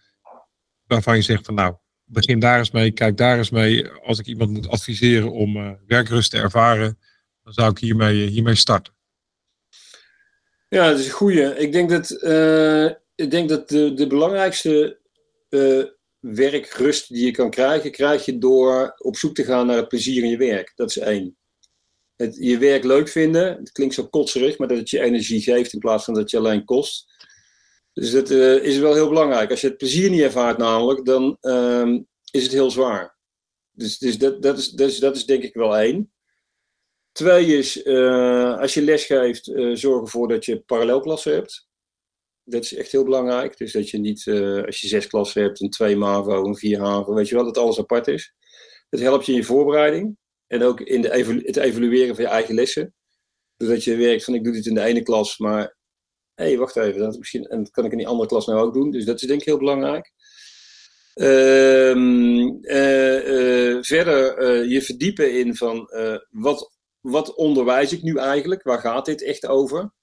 waarvan je zegt van nou, begin daar eens mee, kijk daar eens mee. Als ik iemand moet adviseren om werkrust te ervaren, dan zou ik hiermee, hiermee starten. Ja, dat is een goede. Ik denk dat ik denk dat de, de belangrijkste werkrust die je kan krijgen, krijg je door op zoek te gaan naar het plezier in je werk. Dat is één. Het, je werk leuk vinden, het klinkt zo kotserig, maar dat het je energie geeft in plaats van dat je alleen kost. Dus dat uh, is wel heel belangrijk. Als je het plezier niet ervaart namelijk, dan uh, is het heel zwaar. Dus, dus dat, dat, is, is, dat is denk ik wel één. Twee is, uh, als je les geeft, zorg ervoor dat je parallelklassen hebt dat is echt heel belangrijk. Dus dat je niet, uh, als je zes klassen hebt, een twee MAVO, een vier HAVO, weet je wel, dat alles apart is. Dat helpt je in je voorbereiding en ook in de het evalueren van je eigen lessen. Doordat je werkt van ik doe dit in de ene klas, maar hé, hey, wacht even, dat, misschien, en dat kan ik in die andere klas nou ook doen. Dus dat is denk ik heel belangrijk. Uh, uh, uh, verder je verdiepen in van wat, wat onderwijs ik nu eigenlijk? Waar gaat dit echt over?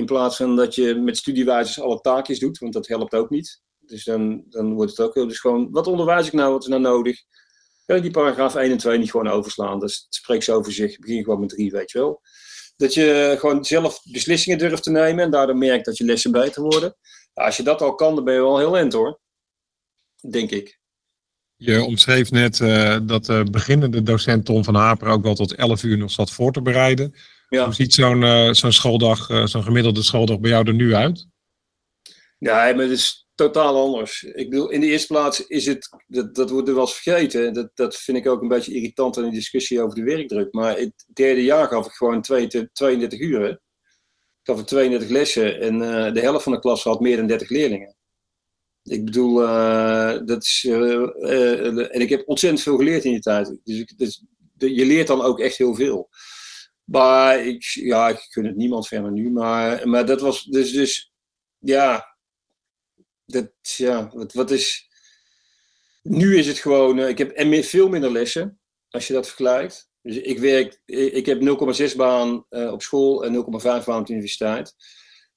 In plaats van dat je met studiewijzers alle taakjes doet, want dat helpt ook niet. Dus dan, dan wordt het ook heel. Dus gewoon, wat onderwijs ik nou? Wat is nou nodig? Kan ik die paragraaf 1 en 2 niet gewoon overslaan? Dat spreekt zo over zich. Begin gewoon met 3, weet je wel. Dat je gewoon zelf beslissingen durft te nemen en daardoor merkt dat je lessen beter worden. als je dat al kan, dan ben je wel heel end hoor. Denk ik. Je omschreef net uh, dat de beginnende docent Tom van Haper ook wel tot 11 uur nog zat voor te bereiden. Ja. Hoe ziet zo'n uh, zo'n schooldag, uh, zo'n gemiddelde schooldag bij jou er nu uit? Ja, maar het is totaal anders. Ik bedoel, in de eerste plaats is het, dat, dat wordt er wel eens vergeten. Dat, dat vind ik ook een beetje irritant in de discussie over de werkdruk. Maar het derde jaar gaf ik gewoon 22, 32 uur. Ik gaf ik 32 lessen en uh, de helft van de klas had meer dan 30 leerlingen. Ik bedoel, dat is. en ik heb ontzettend veel geleerd in die tijd. Dus, ik, dus je leert dan ook echt heel veel. Maar ik, ja, ik het niemand verder nu. Maar, maar dat was dus, dus ja, dat, ja, wat, wat is. Nu is het gewoon, uh, ik heb en veel minder lessen, als je dat vergelijkt. Dus ik werk, ik heb 0,6 baan uh, op school en 0,5 baan op de universiteit.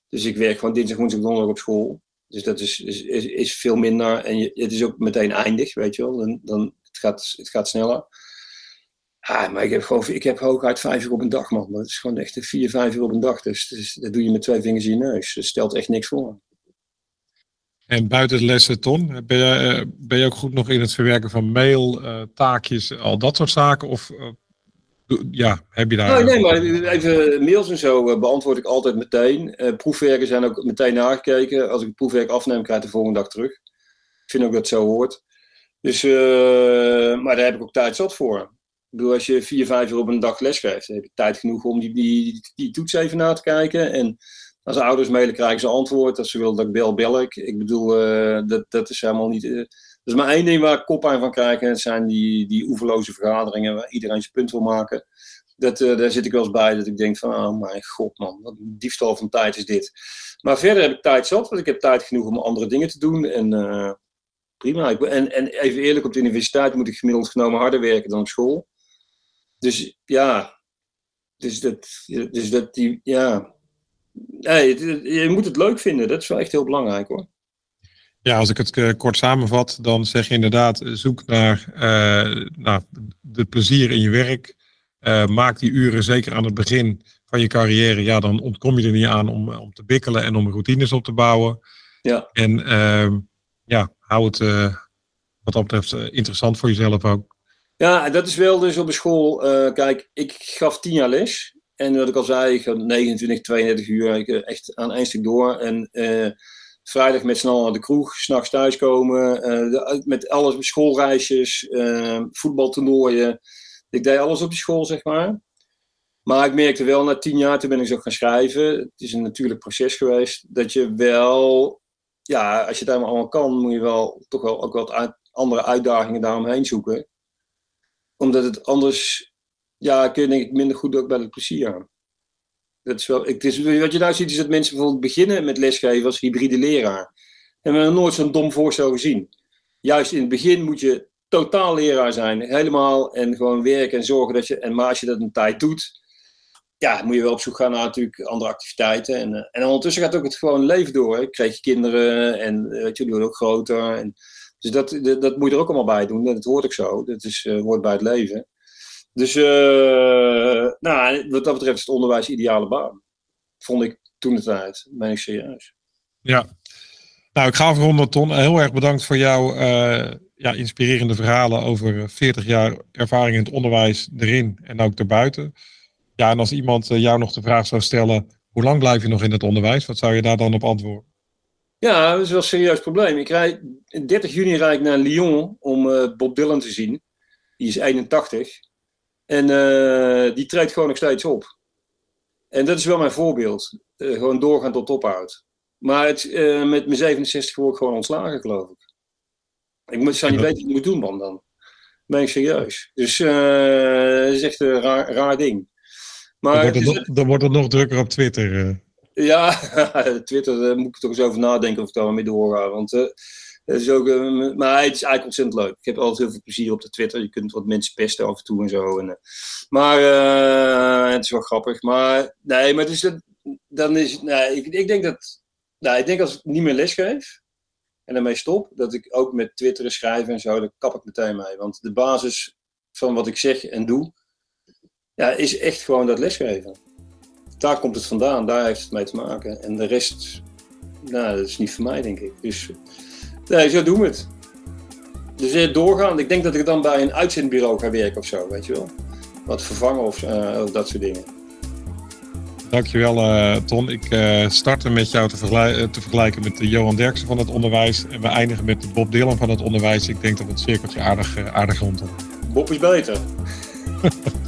Dus ik werk gewoon dinsdag, woensdag, donderdag op school. Dus dat is, is, is, is veel minder en je, het is ook meteen eindig, weet je wel. Dan, dan, het, gaat, het gaat sneller. Ja, maar ik heb, gewoon, ik heb hooguit vijf uur op een dag, man. Dat is gewoon echt vier, vijf uur op een dag. Dus, dus dat doe je met twee vingers in je neus. Dat stelt echt niks voor. En buiten het lessen, Ton, ben je, eh, ben je ook goed nog in het verwerken van mail, uh, taakjes, al dat soort zaken? Of uh, ja, heb je daar... Oh, nee, maar even mails en zo beantwoord ik altijd meteen. proefwerken zijn ook meteen nagekeken. Als ik het proefwerk afneem, krijg ik de volgende dag terug. Ik vind ook dat het zo hoort. Dus, maar daar heb ik ook tijd zat voor. Ik bedoel, als je vier, vijf uur op een dag les geeft, heb je tijd genoeg om die, die, die toets even na te kijken. En als ouders mailen, krijgen ze antwoord. Als ze willen dat ik bel, bel ik. Ik bedoel, uh, dat, dat is helemaal niet... Uh, er is maar één ding waar ik kop aan van krijg. En dat zijn die, die oeverloze vergaderingen waar iedereen zijn punt wil maken. Dat, uh, daar zit ik wel eens bij dat ik denk van, oh mijn god man, wat een diefstal van tijd is dit. Maar verder heb ik tijd zat, want ik heb tijd genoeg om andere dingen te doen. En prima. En, en even eerlijk, op de universiteit moet ik gemiddeld genomen harder werken dan op school. Dus ja, dus dat, dus dat die, ja. Nee, je moet het leuk vinden. Dat is wel echt heel belangrijk hoor. Ja, als ik het uh, kort samenvat, dan zeg je inderdaad: zoek naar, uh, naar de plezier in je werk. maak die uren zeker aan het begin van je carrière. Ja, dan ontkom je er niet aan om, om te bikkelen en om routines op te bouwen. Ja. En ehm, ja, hou het wat dat betreft interessant voor jezelf ook. Ja, dat is wel dus op de school. kijk, ik gaf tien jaar les. En wat ik al zei, ik had 29, 32 uur ik, echt aan één stuk door. En vrijdag met snel naar de kroeg, s'nachts thuiskomen, uh, met alles, schoolreisjes, voetbaltoernooien. Ik deed alles op die school, zeg maar. Maar ik merkte wel, na tien jaar, toen ben ik zo gaan schrijven. Het is een natuurlijk proces geweest. Dat je wel, ja, als je het helemaal allemaal kan, moet je wel toch wel ook wat andere uitdagingen daaromheen zoeken. Omdat het anders, ja, kun je denk ik minder goed ook bij het plezier aan. Dat is wel, het is, wat je nou ziet is dat mensen bijvoorbeeld beginnen met lesgeven als hybride leraar. En we hebben nooit zo'n dom voorstel gezien. Juist in het begin moet je totaal leraar zijn, helemaal en gewoon werken en zorgen dat je. En maar als je dat een tijd doet, ja, moet je wel op zoek gaan naar natuurlijk andere activiteiten. En, eh, en ondertussen gaat ook het gewoon leven door. Ik kreeg je kinderen en eh, die worden ook groter. En, dus dat, dat, moet je er ook allemaal bij doen. Dat hoort ook zo. Dat is, uh, hoort bij het leven. Dus uh, nou, wat dat betreft is het onderwijs ideale baan. Vond ik toen het uit. Ben ik serieus. Ja. Nou, ik ga afronden, Ton. Heel erg bedankt voor jouw ja, inspirerende verhalen over 40 jaar ervaring in het onderwijs erin en ook erbuiten. Ja, en als iemand jou nog de vraag zou stellen, hoe lang blijf je nog in het onderwijs? Wat zou je daar dan op antwoorden? Ja, dat is wel een serieus probleem. Ik rijd, 30 juni rijd ik naar Lyon om Bob Dylan te zien. Die is 81. En uh, die treedt gewoon nog steeds op. En dat is wel mijn voorbeeld. Uh, gewoon doorgaan tot ophoudt. Maar het, met mijn 67 word ik gewoon ontslagen, geloof ik. Ik moet, zou niet weten wat ik moet doen, man, dan. Ben ik serieus. Dus dat is echt een raar, raar ding. Maar, dan, wordt het, nog, dan wordt het nog drukker op Twitter. Ja, Twitter, daar moet ik toch eens over nadenken of ik daar mee doorga. Want dat is ook, uh, maar het is eigenlijk ontzettend leuk. Ik heb altijd heel veel plezier op de Twitter. Je kunt wat mensen pesten af en toe en zo. En, maar het is wel grappig. Maar nee, maar dus dan is nee, ik, ik denk dat. Nou, ik denk als ik niet meer lesgeef en daarmee stop, dat ik ook met Twitter schrijven en zo, daar kap ik meteen mee. Want de basis van wat ik zeg en doe, ja, is echt gewoon dat lesgeven. Daar komt het vandaan, daar heeft het mee te maken. En de rest, nou, dat is niet voor mij, denk ik. Dus Nee, zo doen we het. Dus doorgaan. Ik denk dat ik dan bij een uitzendbureau ga werken of zo, weet je wel. Wat vervangen of uh, dat soort dingen. Dankjewel, uh, Ton. Ik uh, startte met jou te, vergelijken, te vergelijken met de Johan Derksen van het onderwijs. En we eindigen met de Bob Dylan van het onderwijs. Ik denk dat we het cirkeltje aardig, aardig rond Bob is beter.